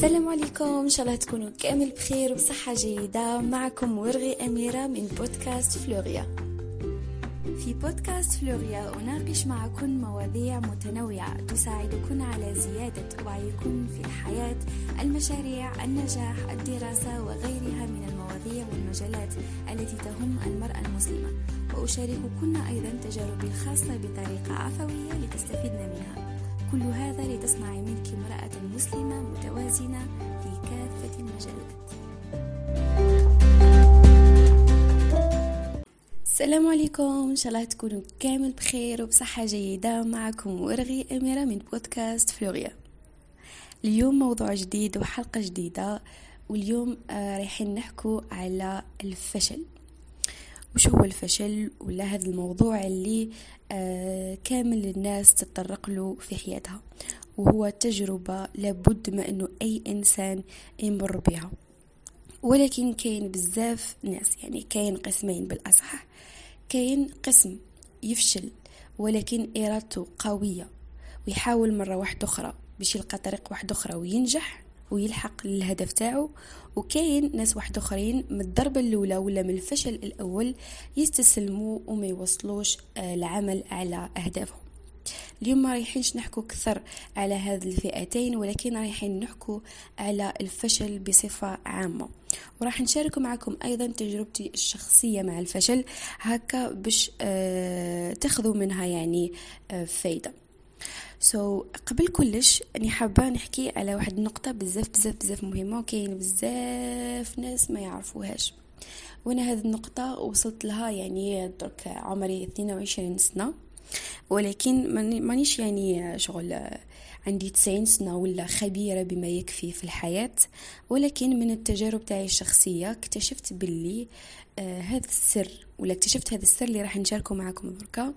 السلام عليكم. إن شاء الله تكونوا كامل بخير وبصحة جيدة معكم ورغي أميرة من بودكاست فلوريا. في بودكاست فلوريا أناقش معكم مواضيع متنوعة تساعدكم على زيادة وعيكم في الحياة المشاريع النجاح الدراسة وغيرها من المواضيع والمجالات التي تهم المرأة المسلمة. وأشارككن أيضا تجاربي الخاصة بطريقة عفوية لتستفيدن منها. كل هذا لتصنعي منك امرأة مسلمة متوازنة في كافة المجالات. السلام عليكم. إن شاء الله تكونوا كامل بخير وبصحة جيدة معكم ورغي أميرة من بودكاست فلوريا. اليوم موضوع جديد وحلقة جديدة واليوم آه رايحين نحكو على الفشل. وش هو الفشل ولا هذا الموضوع اللي آه كامل الناس تتطرق له في حياتها. وهو تجربة لابد ما إنه أي إنسان يمر بها. ولكن كاين بزاف ناس يعني كاين قسمين بالأصح. كاين قسم يفشل ولكن إرادته قوية ويحاول مرة واحدة أخرى باش يلقى طريق واحدة أخرى وينجح. ويلحق للهدف تاعو وكاين ناس واحد آخرين من الضربة الأولى ولا من الفشل الأول يستسلموا وما يوصلوش العمل على أهدافهم. اليوم ما رايحينش نحكو كثر على هذه الفئتين ولكن رايحين نحكو على الفشل بصفة عامة. وراح نشارك معكم أيضا تجربتي الشخصية مع الفشل هكا باش آه تاخذوا منها يعني آه فايدة. سو so, قبل كلش أني حابة نحكي على واحد النقطة بزاف بزاف بزاف مهمة وكاين بزاف ناس ما يعرفوهاش. وأنا هذه النقطة وصلت لها يعني درك عمري 22 سنة. ولكن مانيش يعني شغل عندي 90 سنة ولا خبيرة بما يكفي في الحياة. ولكن من التجارب تاعي الشخصية اكتشفت باللي آه هذا السر ولا اكتشفت هذا السر اللي راح نشاركه معكم دركا.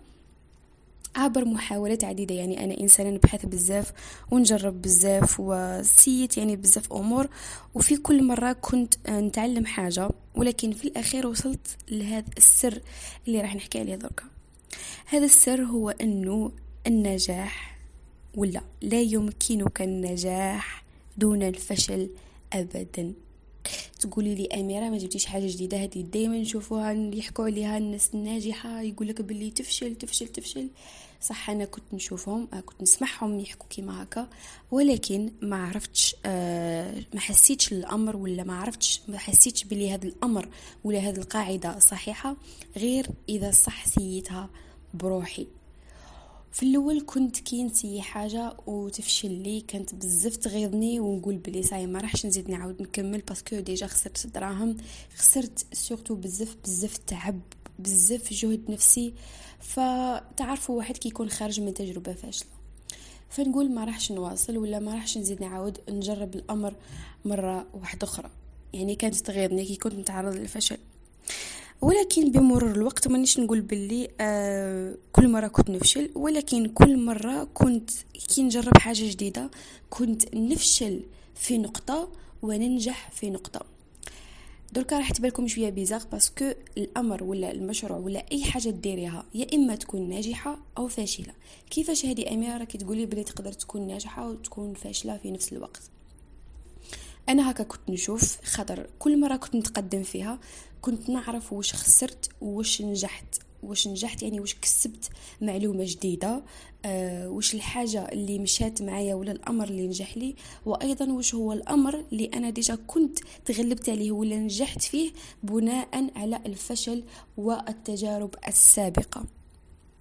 عبر محاولات عديدة. يعني أنا إنسانة نبحث بزاف ونجرب بزاف وسيت يعني بزاف أمور. وفي كل مرة كنت نتعلم حاجة ولكن في الأخير وصلت لهذا السر اللي راح نحكي عليه دركا. هذا السر هو أنه النجاح ولا لا يمكنك النجاح دون الفشل أبدا. تقولي لي أميرة ما جبتيش حاجة جديدة؟ هذه دائما نشوفوها يحكوا عليها الناس الناجحة يقول لك باللي تفشل تفشل تفشل. صح أنا كنت نشوفهم كنت نسمعهم يحكوا كيما هكا ولكن ما عرفتش آه ما حسيتش الأمر ولا ما عرفتش ما حسيتش بلي هذا الأمر ولا هذه القاعدة صحيحة غير إذا حسيتها بروحي. في الأول كنت كي نسي حاجة وتفشل لي كانت بزاف تغيظني ونقول بلي صاي ما راحش نزيد نعاود نكمل parce que déjà خسرت دراهم. خسرت surtout بزاف بزاف تعب بزاف جهد نفسي. فتعرفوا واحد كيكون خارج من تجربة فاشلة. فنقول ما راحش نواصل ولا ما راحش نزيد نعاود نجرب الأمر مرة واحدة أخرى. يعني كانت تغيظني كي كنت نتعرض للفشل. ولكن بمرور الوقت مانيش نقول باللي آه كل مرة كنت نفشل ولكن كل مرة كنت كي نجرب حاجة جديدة كنت نفشل في نقطة وننجح في نقطة. دركا راح تبالكم شوية bizarre parce que الأمر ولا المشروع ولا أي حاجة ديريها يا إما تكون ناجحة أو فاشلة. كيفاش هذه أميرة راكي تقولي بلي تقدر تكون ناجحة وتكون فاشلة في نفس الوقت؟ أنا هكا كنت نشوف خاطر كل مرة كنت نتقدم فيها كنت نعرف واش خسرت واش نجحت. واش نجحت يعني واش كسبت معلومة جديدة آه واش الحاجة اللي مشات معايا ولا الأمر اللي نجح لي وأيضا واش هو الأمر اللي أنا ديجا كنت تغلبت عليه ولا نجحت فيه بناء على الفشل والتجارب السابقة.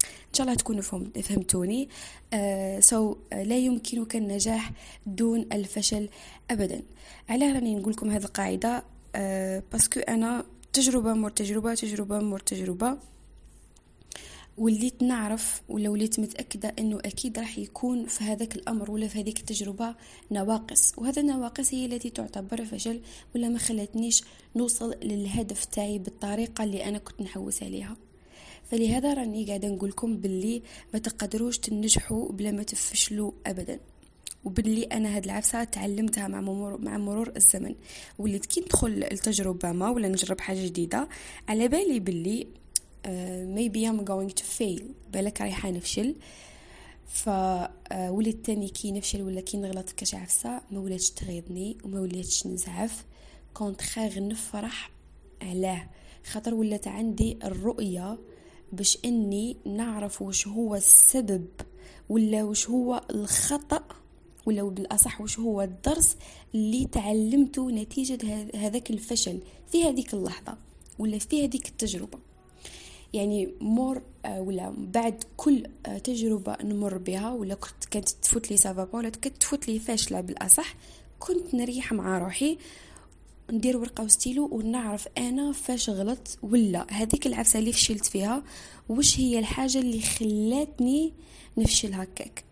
إن شاء الله تكونوا فهمتوني. آه so لا يمكنك النجاح دون الفشل ابدا. على راني نقول لكم هذه القاعدة آه parce que أنا تجربة مور تجربة تجربة مور تجربة. وليت نعرف ولا وليت متأكدة أنه أكيد راح يكون في هذاك الأمر ولا في هذيك التجربة نواقص. وهذا النواقص هي التي تعتبر فشل ولا ما خلتنيش نوصل للهدف تاعي بالطريقة اللي أنا كنت نحوس عليها. فلهذا راني قاعدة نقولكم باللي ما تقدروش تنجحوا بلا ما تفشلوا أبدا. وباللي أنا هاد العفسة تعلمتها مع مرور مع مرور الزمن. وليت كي ندخل التجربة ما ولا نجرب حاجة جديدة على بالي باللي uh, maybe I'm going to fail بالك رايحة نفشل. فوليت تاني كي نفشل ولا كي نغلط كاش عفسة ما ولاتش تغيظني وما ولاتش نزعف. كنت خاغ نفرح علاه. خاطر ولات عندي الرؤية باش إني نعرف وش هو السبب ولا وش هو الخطأ ولا بالأصح وش هو الدرس اللي تعلمته نتيجة هذاك الفشل في هذيك اللحظة ولا في هذيك التجربة. يعني مور آه، ولا بعد كل آه، تجربة نمر بها ولا كنت كانت تفوت لي سافابا ولا كانت تفوت لي فاشلة بالأصح كنت نريح مع روحي ندير ورقة وستيلو ونعرف أنا فاش غلط ولا. هذيك العفسة اللي فشلت فيها وش هي الحاجة اللي خلاتني نفشل هكاك؟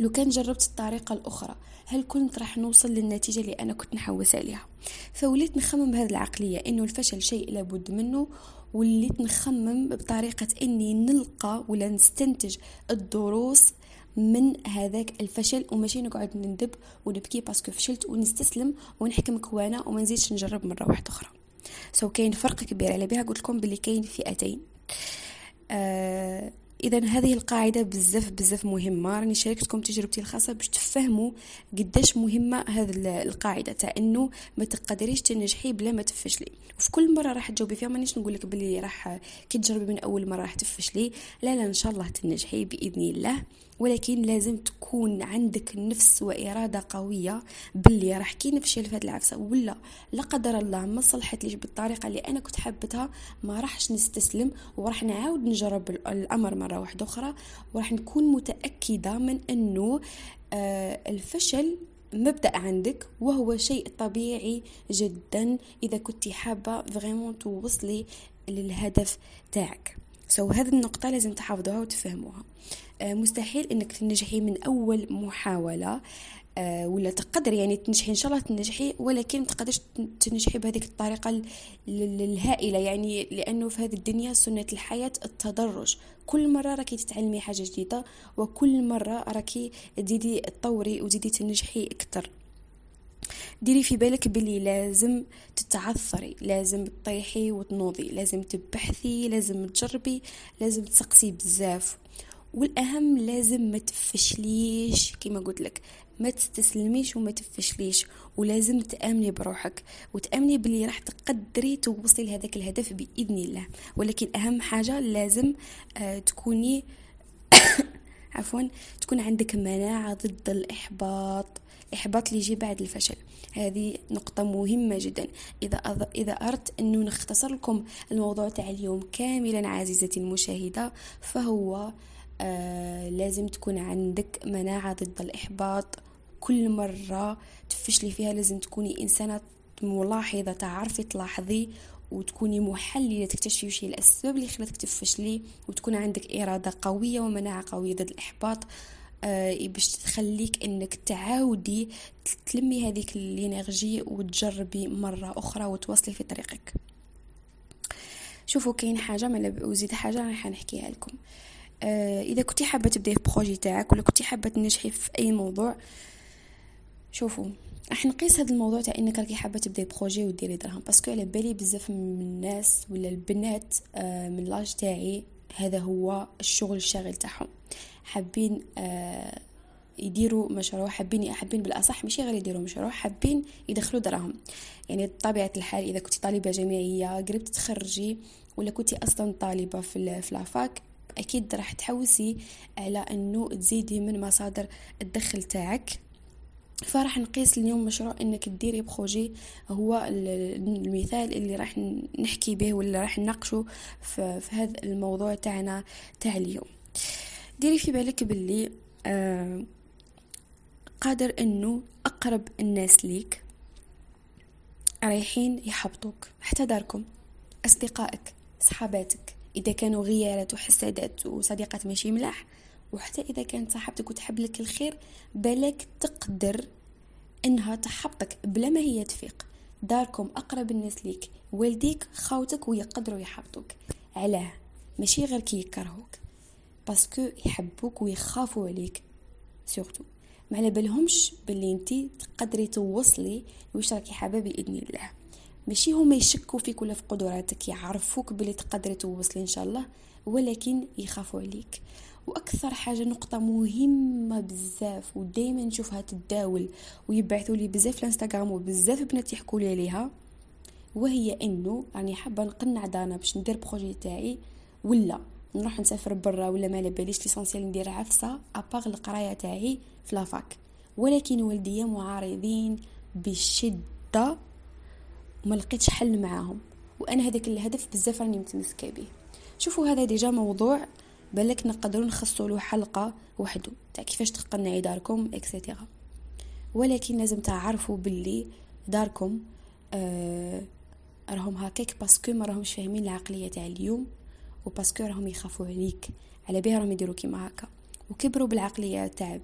لو كان جربت الطريقة الأخرى هل كنت راح نوصل للنتيجة اللي أنا كنت نحوس عليها؟ فوليت نخمم بهذه العقلية إنه الفشل شيء لابد منه وليت نخمم بطريقة إني نلقى ولا نستنتج الدروس من هذاك الفشل وماشي نقعد نندب ونبكي parce que فشلت ونستسلم ونحكم coin أنا وما نزيدش نجرب مرة واحدة أخرى. so كاين فرق كبير على بها قلت لكم باللي كاين فئتين. آه اذا هذه القاعدة بزاف بزاف مهمة. راني شاركتكم تجربتي الخاصة باش تفهموا قداش مهمة هذه القاعدة. تاع إنه ما تقدريش تنجحي بلا ما تفشلي. وفي كل مرة راح تجاوبي فيها مانيش نقول لك بلي راح كي تجربي من أول مرة راح تفشلي. لا لا إن شاء الله تنجحي بإذن الله. ولكن لازم تكون عندك نفس وإرادة قوية باللي راح كي نفشل في هذه العفسة. ولا لا قدر الله ما صلحت ليش بالطريقة اللي أنا كنت حبتها ما راحش نستسلم وراح نعاود نجرب الأمر مرة واحدة أخرى وراح نكون متأكدة من أنه آه الفشل مبدأ عندك وهو شيء طبيعي جدا إذا كنت حابة vraiment توصلي للهدف تاعك. so so, هذه النقطة لازم تحافظوها وتفهموها. آه، مستحيل إنك تنجحي من أول محاولة آه، ولا تقدر يعني تنجحي إن شاء الله تنجحي ولكن ما تقدرش تنجحي بهذيك الطريقة الهائلة. يعني لأنه في هذه الدنيا سنة الحياة التدرج. كل مرة راكي تتعلمي حاجة جديدة وكل مرة راكي تزيدي تطوري وتزيدي تنجحي أكثر. ديري في بالك بلي لازم تتعثري لازم تطيحي وتنوضي لازم تبحثي لازم تجربي لازم تسقسي بزاف. والأهم لازم ما تفشليش كما قلت لك ما تستسلميش وما تفشليش ولازم تأمني بروحك وتأمني بلي راح تقدري توصلي لهذاك الهدف بإذن الله. ولكن أهم حاجة لازم آه تكوني عفوا تكون عندك مناعة ضد الإحباط. الاحباط اللي يجي بعد الفشل. هذه نقطة مهمة جدا. إذا. إذا أردت أنه نختصر لكم الموضوع تاع اليوم كاملا عزيزتي المشاهدة فهو آه لازم تكون عندك مناعة ضد الإحباط. كل مرة تفشلي فيها لازم تكوني إنسانة ملاحظة تعرفي تلاحظي وتكوني محللة تكتشفي وش هي الأسباب اللي خلتك تفشلي وتكون عندك إرادة قوية ومناعة قوية ضد الإحباط. باش تخليك إنك تعاودي تلمي هذيك ال energy وتجربي مرة أخرى وتواصلي في طريقك. شوفوا كاين حاجة ما وزيد حاجة راح نحكيها لكم. آه إذا كنتي حابة تبدأي في projet تاعك ولا كنتي حابة تنجحي في أي موضوع شوفوا راح نقيس هذا الموضوع تاع إنك راكي حابة تبدأي projet وديري دراهم parce que على بالي بزاف من الناس ولا البنات آه من l'âge تاعي هذا هو الشغل الشاغل تاعهم. حابين آه يديروا مشروع حابين حابين بالأصح ماشي غير يديروا مشروع حابين يدخلوا دراهم. يعني بطبيعة الحال إذا كنتي طالبة جامعية قربت تخرجي ولا كنتي أصلا طالبة في في لافاك أكيد راح تحوسي على إنه تزيدي من مصادر الدخل تاعك. فراح نقيس اليوم مشروع إنك تديري بروجي هو المثال اللي راح نحكي به ولا راح نناقشه في هذا الموضوع تاعنا تاع اليوم. ديري في بالك باللي آه قادر انه أقرب الناس ليك رايحين يحبطوك حتى داركم أصدقائك صحاباتك إذا كانوا غيارات وحسادات وصديقات ماشي ملاح وحتى إذا كانت صاحبتك وتحب لك الخير بالك تقدر إنها تحبطك بلا ما هي تفيق. داركم أقرب الناس ليك والديك خاوتك ويقدروا يحبطوك. علاه ماشي غير كي يكرهوك. parce que يحبوك ويخافوا عليك surtout ما على بالهمش باللي انتي تقدري توصلي واش راكي حابة بإذن الله. ماشي هما يشكوا فيك ولا في قدراتك يعرفوك بلي تقدري توصلي إن شاء الله ولكن يخافوا عليك. وأكثر حاجة نقطة مهمة بزاف ودائما نشوفها تداول ويبعثوا لي بزاف الانستغرام وبزاف بنات يحكوا لي عليها وهي إنه راني حابة نقنع دارنا باش ندير projet تاعي ولا. نروح نسافر برا ولا ما باليش l'essentiel ندير عفسة اباغ القراية تاعي في la fac ولكن والديا معارضين بشدة وما لقيتش حل معاهم. وأنا هذاك الهدف بزاف راني متمسكة به. شوفوا هذا déjà موضوع بالك نقدروا نخصصوا له حلقة وحده تاع كيفاش تقنعي داركم et cetera ولكن لازم تعرفوا باللي داركم آه راهم هكاك parce que ما راهمش فاهمين العقلية تاع اليوم. و parce que راهم يخافوا عليك على بها راهم يديروا كيما هكا وكبروا بالعقلية تاع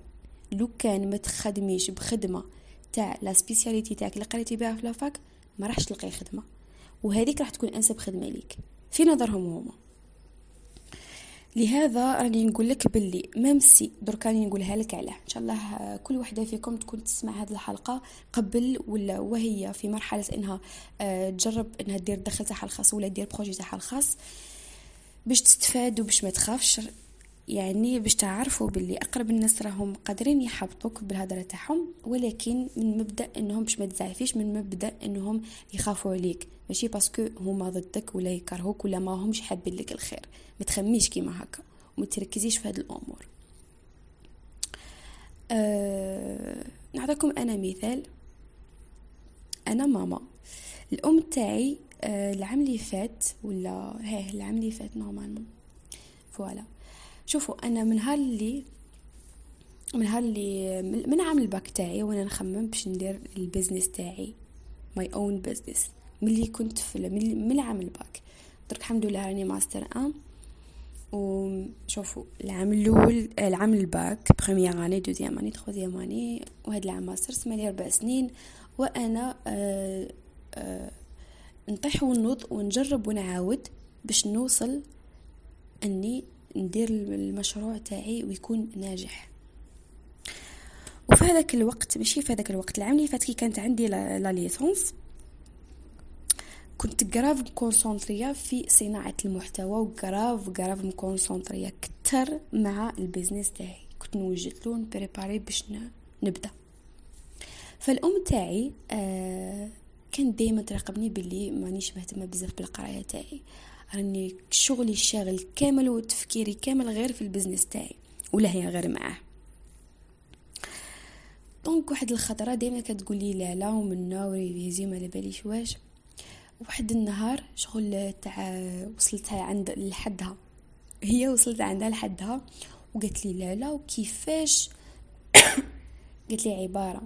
لو كان ما تخدميش بخدمة تاع la spécialité تاعك اللي قريتي بها في la fac ما راحش تلقاي خدمة. وهذيك راح تكون أنسب خدمة ليك. في نظرهم هما. لهذا راني نقول لك باللي même si درك راني نقولها لك علاه. إن شاء الله كل وحدة فيكم تكون تسمع هذه الحلقة قبل ولا وهي في مرحلة إنها آه، تجرب إنها دير الدخل تاعها الخاص ولا دير projet تاعها الخاص. باش تستفاد وباش ما تخافش يعني باش تعرفوا باللي أقرب الناس راهم قادرين يحبطوك بالهضره تاعهم ولكن من مبدأ إنهم باش ما تزعفيش من مبدأ إنهم يخافوا عليك. ماشي parce que هما ضدك ولا يكرهوك ولا ما همش حابين لك الخير. ما تخميش كيما هكا وما تركزيش في هاد الأمور. أه... نعطيكم أنا مثال. أنا ماما. الأم تاعي العام اللي فات ولا هاه العام اللي فات normalement voilà. شوفوا أنا من هاللي من هاللي من عام الباك تاعي وأنا نخمم باش ندير ال business تاعي my own business ملي كنت في من العام الباك. درك الحمد لله راني master un. وشوفوا العام الأول العام ال bac première année deuxième année troisième année وهذا العام ماستر سمالي أربع سنين وأنا آه آه نطيح ونوض ونجرب ونعاود باش نوصل أني ندير المشروع تاعي ويكون ناجح. وفي هذاك الوقت ماشي في هذاك الوقت العام اللي فات كي كانت عندي la licence كنت grave مكونسونطرية في صناعة المحتوى و grave grave مكونسونطرية كتر مع ال business تاعي. كنت نوجد له préparer باش نبدأ. فالأم تاعي آه كان دائما تراقبني باللي مانيش مهتمة بزاف بالقراية تاعي. راني شغلي الشاغل كامل وتفكيري كامل غير في ال business تاعي ولا هي غير معاه. donc واحد الخطرة ديما كتقول لي لا لا ومنا و révisez ما باليش واش. واحد النهار شغل تاع وصلتها عند لحدها هي وصلت عندها لحدها وقالت لي لا لا وكيفاش؟ قالت لي عبارة.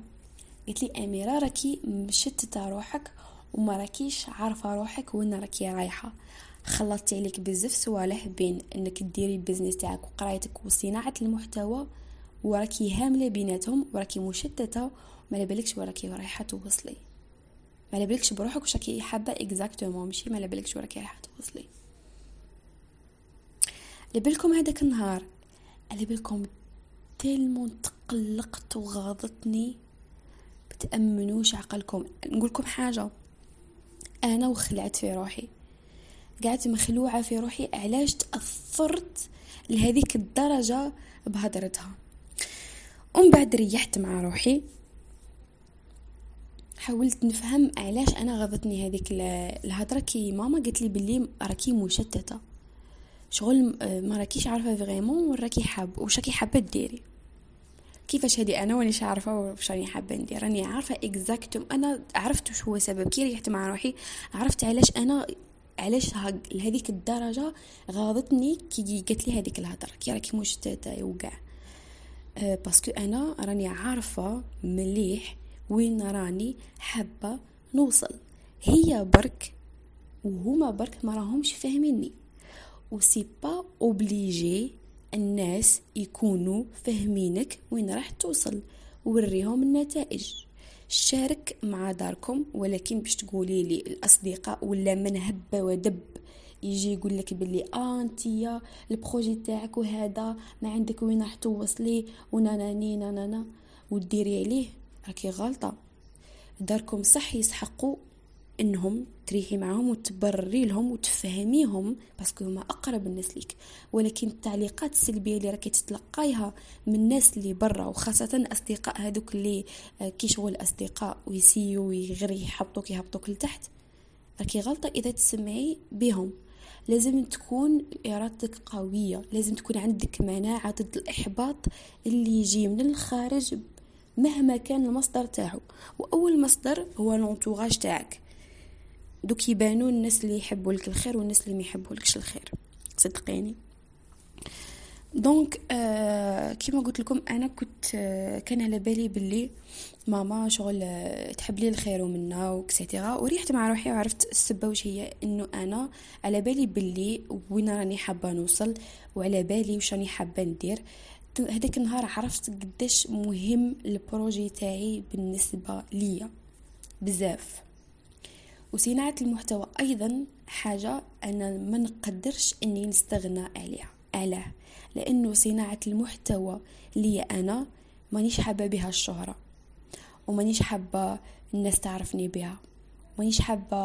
قالت لي أميرة راكي مشتته روحك وما راكيش عارفة روحك وين راكي رايحة. خلطتي عليك بزاف صوالح بين إنك ديري ال business تاعك وقرايتك وصناعة المحتوى وراكي هاملة بيناتهم وراكي مشتتة ما بالكش وراكي رايحة توصلي. ما بالكش بروحك واش راكي حابة اكزاكتومون ماشي ما بالكش وراكي رايحة توصلي. لبالكم هذاك النهار على بالكم تلمون تقلقت وغاضتني بتأمنوش عقلكم نقولكم حاجة. أنا وخلعت في روحي. قعدت مخلوعة في روحي. علاش تأثرت لهذيك الدرجة بهدرتها؟ ومن بعد ريحت مع روحي. حاولت نفهم علاش أنا غضتني هذيك الهضره كي ماما قالت لي بلي راكي مشتتة. شغل ما راكيش عارفة vraiment وراكي حاب واش راكي حابة ديري. كيفاش هادي أنا؟ مانيش عارفه واش راني حابه ندير راني عارفة exactement أنا عرفت واش هو سبب. كي ريحت مع روحي عرفت علاش أنا علاش لهذيك الدرجة غاضتني كي قالت لي هذيك الهضرة. كي راكي مشتته وكاع أه parce que أنا راني عارفة مليح وين راني حابة نوصل. هي برك وهما برك ما راهمش فاهميني. و c'est pas obligé الناس يكونوا فاهمينك وين راح توصل وريهم النتائج. شارك مع داركم ولكن باش تقولي لي الأصدقاء ولا من هب ودب يجي يقول لك باللي آه انتيا ال projet تاعك وهذا ما عندك وين راح توصلي وناناني نانانا وديري عليه راكي غلطة. داركم صح يسحقوا إنهم تريحي معهم وتبرري لهم وتفهميهم parce que هما أقرب الناس ليك. ولكن التعليقات السلبية اللي راكي تتلقايها من الناس اللي برا وخاصة الأصدقاء هذوك اللي آه، كي شغل أصدقاء ويسييو غير يحبطوك يهبطوك لتحت راكي غلطة إذا تسمعي بهم. لازم تكون إرادتك قوية لازم تكون عندك مناعة ضد الإحباط اللي يجي من الخارج مهما كان المصدر تاعو. وأول مصدر هو l'entourage تاعك. دوك يبانو الناس اللي يحبوا لك الخير والناس اللي ما يحبوا لكش الخير. صدقيني. donc آه كيما قلت لكم أنا كنت آه كان على بالي باللي ماما شغل آه تحب لي الخير ومنا وكسيتيرا وريحت مع روحي وعرفت السبه وش هي إنه أنا على بالي باللي وين راني حابة نوصل وعلى بالي وش راني حابة ندير. هذاك النهار عرفت قداش مهم البروجي تاعي بالنسبة ليا. بزاف. وصناعة المحتوى أيضا حاجة أنا ما نقدرش إني نستغنى عليها علاه. لأنه صناعة المحتوى لي أنا مانيش حابة بها الشهرة ومانيش حابة الناس تعرفني بها. مانيش حابة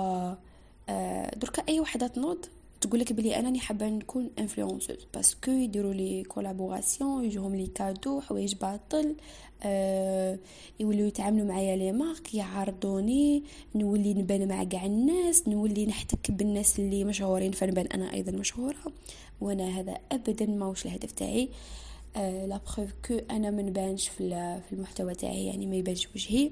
آه، دركا أي وحدة تنوض تقول لك بلي أنا حابة نكون influenceuse parce que يديروا les collaborations يجوهم les cadeaux حوايج باطل أه يوليو يتعاملوا معايا les marques يعرضوني نولي نبان مع كاع الناس نولي نحتك بالناس اللي مشهورين فنبان أنا أيضا مشهورة وأنا هذا ابدا ماوش الهدف تاعي. أه la preuve que أنا ما نبانش في المحتوى تاعي يعني ما يبانش وجهي.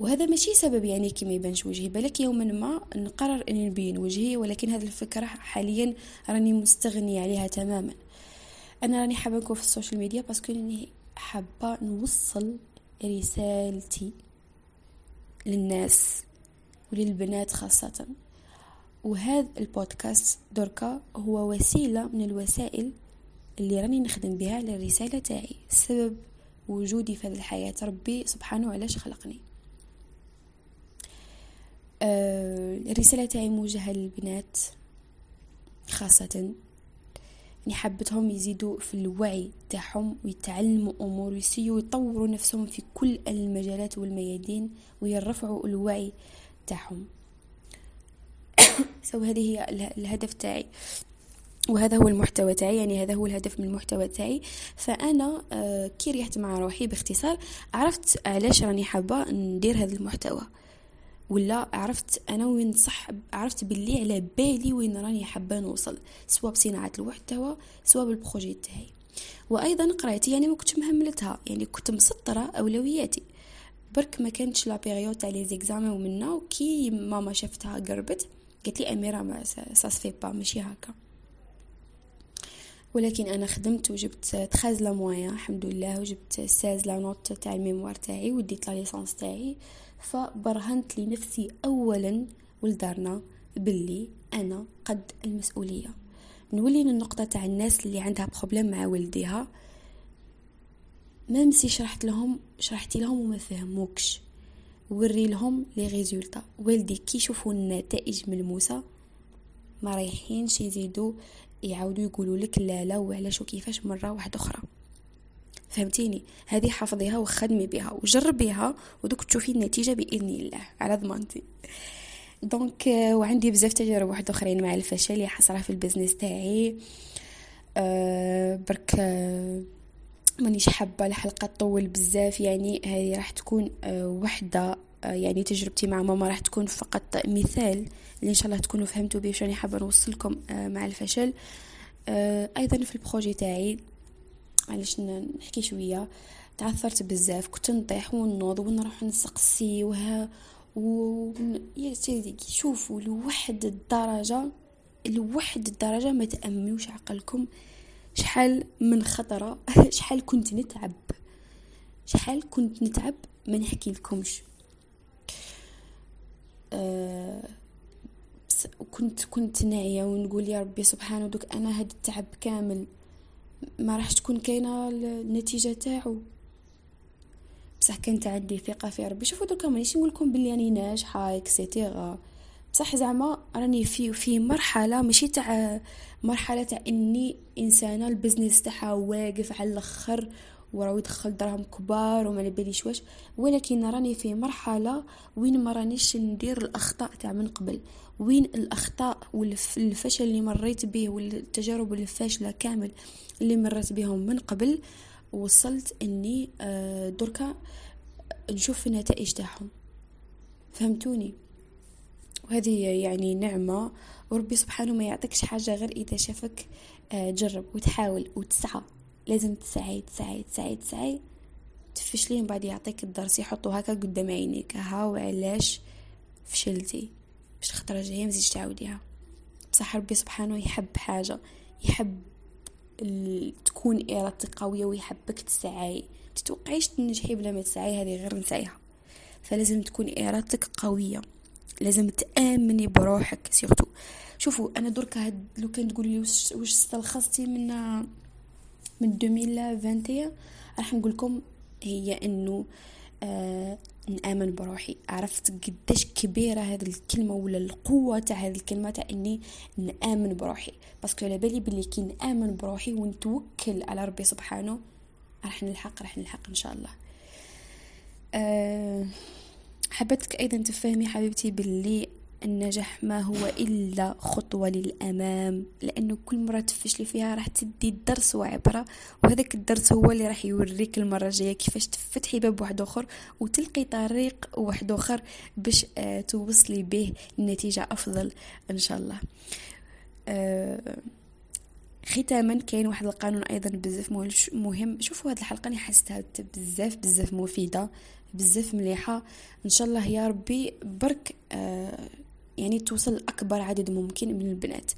وهذا ماشي سبب يعني كي ما يبانش وجهي بالك يوما ما نقرر أني نبين وجهي ولكن هذه الفكرة حاليا راني مستغنيه عليها تماما. أنا راني حابة نكون في ال social media parce que راني حابة نوصل رسالتي للناس وللبنات خاصة. وهذا البودكاست دركا هو وسيلة من الوسائل اللي راني نخدم بها على الرساله تاعي سبب وجودي في هذه الحياة. ربي سبحانه علاش خلقني. الرسالة تاعي موجهة للبنات خاصة يعني حبتهم يزيدوا في الوعي تاعهم ويتعلموا أمور ويسيوا يطوروا نفسهم في كل المجالات والميادين ويرفعوا الوعي تاعهم. so هذه هي الهدف تاعي. وهذا هو المحتوى تاعي يعني هذا هو الهدف من المحتوى تاعي. فأنا آه، كي ريحت مع روحي باختصار عرفت علاش راني حابة ندير هذا المحتوى. ولا عرفت أنا وين صح عرفت باللي على بالي وين راني حابة نوصل سواء بصناعة المحتوى سواء بال projet تاعي. وأيضا قرايتي يعني ما كنتش مهملتها يعني كنت مسطرة أولوياتي. برك ما كانتش la période تاع les examens ومنا وكي ماما شفتها قربت قالت لي أميرة mais ça se fait pas ماشي هكا. ولكن أنا خدمت وجبت 13 la moyenne الحمد لله وجبت 16 la note تاع ال mémoire تاعي وديت la licence تاعي. فبرهنت لنفسي اولا ولدارنا باللي أنا قد المسؤوليه. نولي للنقطة تاع الناس اللي عندها problème مع ولديها même si شرحت لهم شرحتي لهم وما فهموكش. وري لهم les résultats. والدي كي يشوفوا النتائج ملموسه ما رايحينش يزيدوا يعاودوا يقولوا لك لا لا وعلاش وكيفاش مرة واحدة أخرى. فهمتيني؟ هذه حفظيها وخدمي بها وجربيها ودوك تشوفي النتيجة بإذن الله على ضمانتي. donc آه، وعندي بزاف تجارب واحد آخرين مع الفشل اللي حصلها في ال business تاعي. أه برك أه مانيش حابة الحلقة تطول بزاف يعني هذه راح تكون أه وحدة. أه يعني تجربتي مع ماما راح تكون فقط مثال اللي إن شاء الله تكونوا فهمتوا بيه راني حابة نوصلكم مع الفشل. أيضا في البروجي تاعي. علاش نحكي شوية. تعثرت بزاف كنت نطيح ونوض ونروح نسقسي وها و شوفوا لوحد الدرجة لوحد الدرجة ما تأمنوش عقلكم شحال من خطرة شحال كنت نتعب. شحال كنت نتعب ما نحكي لكمش. أه كنت كنت نعيى ونقول يا ربي سبحانه دوك أنا هاد التعب كامل ما راح تكون كاينة النتيجة تاعو. بصح كانت عندي ثقة في ربي. شوفوا دوكا مانيش نقول لكم بلي راني ناجحة et cetera بصح زعما راني في في مرحلة ماشي تاع مرحلة تاع إني إنسانة ال business تاعها واقف على الأخر وراه يدخل دراهم كبار وما باليش واش. ولكن راني في مرحلة وين ما رانيش ندير الأخطاء تاع من قبل. وين الأخطاء والفشل اللي مريت به والتجارب الفاشلة كامل اللي مريت بهم من قبل وصلت إني آه، دركا نشوف النتائج تاعهم. فهمتوني؟ وهذه يعني نعمة وربي سبحانه ما يعطيكش حاجة غير إذا شافك آه، جرب وتحاول وتسعى. لازم تسعي تسعي تسعي تسعي. تفشلين بعد يعطيك الدرس يحطو هكا قدام عينيك. ها وعلاش فشلتي؟ باش الخطرة الجاية مزيدش تعاوديها. بصح ربي سبحانه يحب حاجة يحب تكون إرادتك قوية ويحبك تسعي. تتوقعيش تنجحي بلا ما تسعي هذه غير نسعيها. فلازم تكون إرادتك قوية. لازم تآمني بروحك سيرتو. شوفوا أنا درك هاد لو كان تقولي واش استلخصتي من من 2021 راح نقول لكم هي إنه آه نآمن بروحي. عرفت قداش كبيرة هذه الكلمة ولا القوة تاع هذه الكلمة تاع إني نآمن بروحي. parce que على بالي بلي كي نآمن بروحي ونتوكل على ربي سبحانه راح نلحق راح نلحق إن شاء الله. أه حبيتك أيضا تفهمي حبيبتي باللي النجاح ما هو إلا خطوة للأمام لأنه كل مرة تفشلي فيها راح تدي درس وعبرة وهذاك الدرس هو اللي راح يوريك المرة الجاية كيفاش تفتحي باب واحد آخر وتلقي طريق واحد آخر باش آه توصلي به لنتيجة أفضل إن شاء الله. آه ختاما كاين واحد القانون أيضا بزاف مهم. شوفوا هذه الحلقة أنا حسيتها بزاف بزاف مفيدة بزاف مليحة. إن شاء الله يا ربي برك آه يعني توصل لأكبر عدد ممكن من البنات.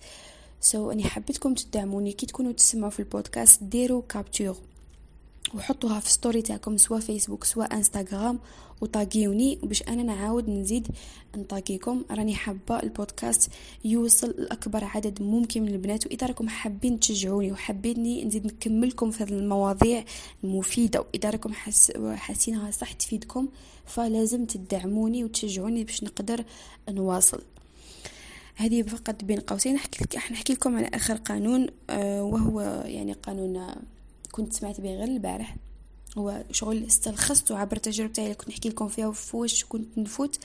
so so, أني حبيتكم تدعموني. كي تكونوا تسمعوا في البودكاست ديروا capture وحطوها في story تاعكم سواء فيسبوك سواء انستغرام وطاقيوني. باش أنا نعاود نزيد نطاقيكم راني حابة البودكاست يوصل لأكبر عدد ممكن من البنات. واذا راكم حابين تشجعوني وحابيني نزيد نكملكم في هذه المواضيع المفيدة. واذا راكم. حاسينها صح تفيدكم. فلازم تدعموني وتشجعوني باش نقدر نواصل. هذه فقط بين قوسين. نحكي لك نحكي لكم على آخر قانون آه وهو يعني قانون كنت سمعت به غير البارح. هو شغل استلخصته عبر التجربة تاعي اللي كنت نحكي لكم فيها وفوش كنت نفوت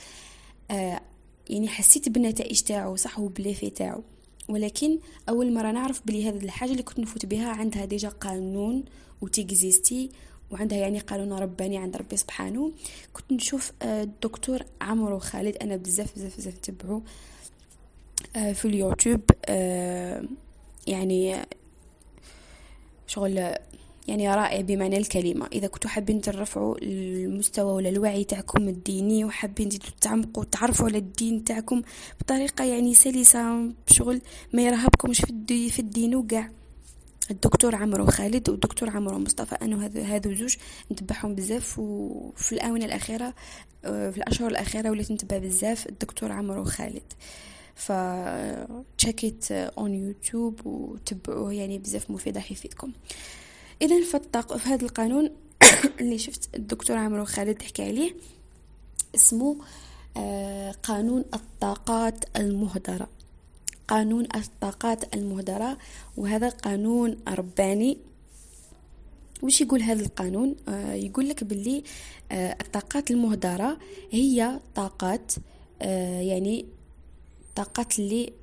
آه يعني حسيت بالنتائج تاعو صح وب l'effet تاعو. ولكن أول مرة نعرف بلي هذه الحاجة اللي كنت نفوت بها عندها déjà قانون وت existé وعندها يعني قانون رباني عند ربي سبحانه. كنت نشوف آه، الدكتور عمرو خالد أنا بزاف بزاف بزاف نتبعو آه، في اليوتيوب. آه، يعني شغل يعني رائع بمعنى الكلمة. إذا كنتوا حابين ترفعوا المستوى ولا الوعي تاعكم الديني وحابين تعمقوا وتعرفوا على الدين تاعكم بطريقة يعني سلسة بشغل ما يرهبكمش في, في الدين وقع الدكتور عمرو خالد والدكتور عمرو مصطفى. أنا هذو زوج نتبعهم بزاف وفي الآونة الأخيرة آه، في الأشهر الأخيرة وليت نتبع بزاف الدكتور عمرو خالد. ف check it on YouTube وتبعوه يعني بزاف مفيد راح يفيدكم إذا في هذا القانون اللي شفت الدكتور عمرو خالد تحكي عليه اسمه آه، قانون الطاقات المهدرة. قانون الطاقات المهدرة وهذا قانون رباني. وش يقول هذا القانون؟ آه يقول لك باللي آه الطاقات المهدرة هي طاقات آه يعني طاقات اللي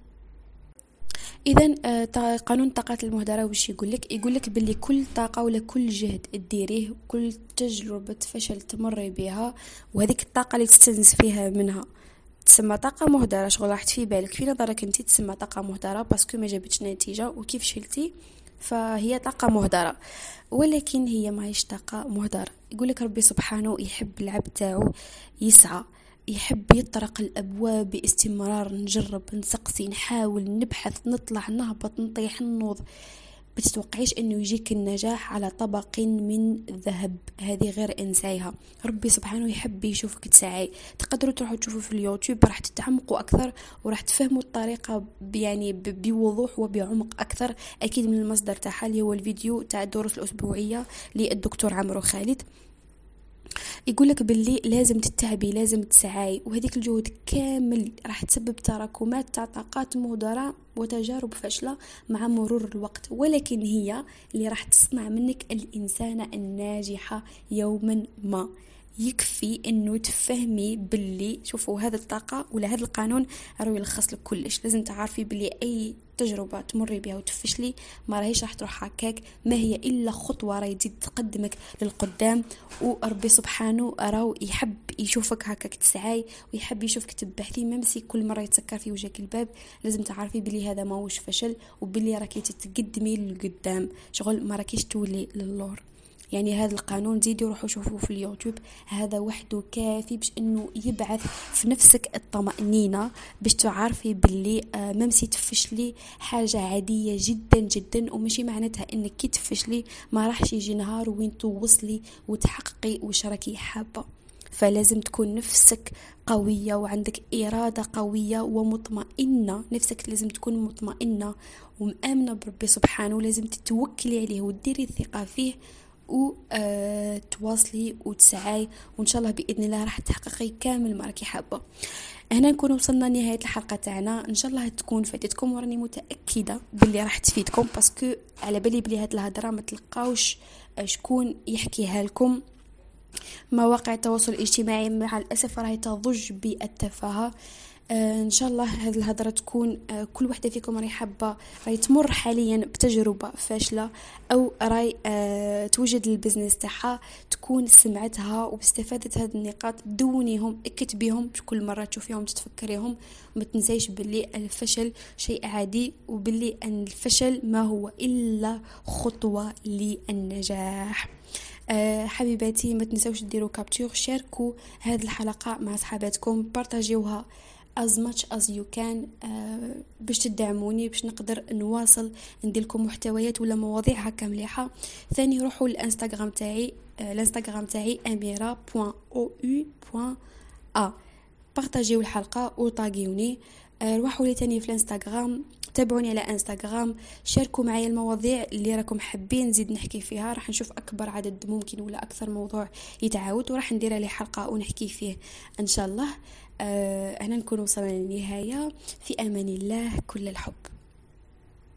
اذا آه، قانون الطاقات المهدره وش يقول لك؟ يقول لك باللي كل طاقة ولا كل جهد ديريه كل تجربة فشل تمري بها وهذيك الطاقة اللي تستنزفيها منها. تسمى طاقة مهدرة. شغل راحت في بالك. في نظرك انت تسمى طاقة مهدرة باسكو ما جابتش نتيجة؟ وكيف شلتي؟ فهي طاقة مهدرة. ولكن هي ماهيش طاقة مهدرة. يقول لك ربي سبحانه يحب العبد تاعو يسعى يحب يطرق الأبواب باستمرار. نجرب نسقسي نحاول نبحث نطلع نهبط نطيح نوض بتتوقعيش إنه يجيك النجاح على طبق من ذهب هذه غير إنسايها. ربي سبحانه يحب يشوفك تسعي. تقدروا تروحوا تشوفوا في اليوتيوب راح تتعمقوا أكثر وراح تفهموا الطريقة يعني بوضوح وبعمق أكثر. أكيد من المصدر تاعها اللي هو الفيديو تاع الدروس الأسبوعية للدكتور عمرو خالد. يقول لك باللي لازم تتعبي لازم تسعاي وهذيك الجهود كامل راح تسبب تراكمات تاع طاقات مهدرة وتجارب فاشلة مع مرور الوقت. ولكن هي اللي راح تصنع منك الإنسانة الناجحة يوما ما. يكفي إنه تفهمي باللي شوفوا هذا الطاقة ولا هذا القانون راه يلخص لك كلش. لازم تعرفي باللي أي تجربة تمري بها وتفشلي ما راهيش راح تروح هكاك. ما هي إلا خطوة راهي تزيد تقدمك للقدام. وربي سبحانه راهو يحب يشوفك هكاك تسعاي ويحب يشوفك تبحثي même si كل مرة يتسكر في وجهك الباب. لازم تعرفي بلي هذا ماهوش فشل وبلي راكي تتقدمي للقدام. شغل ما راكيش تولي للور. يعني هذا القانون زيدوا روحوا شوفوه في اليوتيوب. هذا وحده كافي باش إنه يبعث في نفسك الطمأنينة باش تعرفي باللي آه ممسي تفشلي حاجة عادية جدا جدا. ومشي معناتها إنك كي تفشلي ما راحش يجي نهار وين توصلي وتحققي وش راكي حابة. فلازم تكون نفسك قوية وعندك إرادة قوية ومطمئنة. نفسك لازم تكون مطمئنة ومآمنة بربي سبحانه. لازم تتوكلي عليه وتديري الثقة فيه وتواصلي وتسعي وإن شاء الله بإذن الله راح تحققي كامل ما راكي حابة. هنا نكون وصلنا لنهاية الحلقة تاعنا. إن شاء الله تكون فاتتكم وراني متأكدة باللي راح تفيدكم باسكو على بالي بلي هاد الهضرة ما تلقاوش شكون يحكيها لكم. مواقع التواصل الاجتماعي مع الأسف راهي تضج بالتفاهة. آه إن شاء الله هذه الهضرة تكون آه كل وحدة فيكم راهي حابة راهي تمر حاليا بتجربة فاشلة أو راهي آه توجد البزنس تاعها تكون سمعتها واستفادت هذه النقاط دونيهم اكتبيهم كل مرة تشوفيهم تتفكريهم ما تنسيش باللي الفشل شيء عادي وباللي ان الفشل ما هو إلا خطوة للنجاح. حبيباتي ما تنسوش ديروا كابتور شاركوا هذه الحلقة مع صحاباتكم بارطاجيوها. As much as you can uh, باش تدعموني باش نقدر نواصل ندير لكم محتويات ولا مواضيع هكا مليحة. ثاني روحوا الانستغرام تاعي uh, الإنستغرام تاعي amira.ou.a بارطاجيو الحلقة وطاقيوني. uh, روحوا لي تاني في الإنستغرام تابعوني على إنستغرام شاركوا معايا المواضيع اللي راكم حابين نزيد نحكي فيها. راح نشوف أكبر عدد ممكن ولا أكثر موضوع يتعاود وراح ندير عليه حلقة ونحكي فيه إن شاء الله. آه هنا نكون وصلنا للنهاية. في أمان الله كل الحب.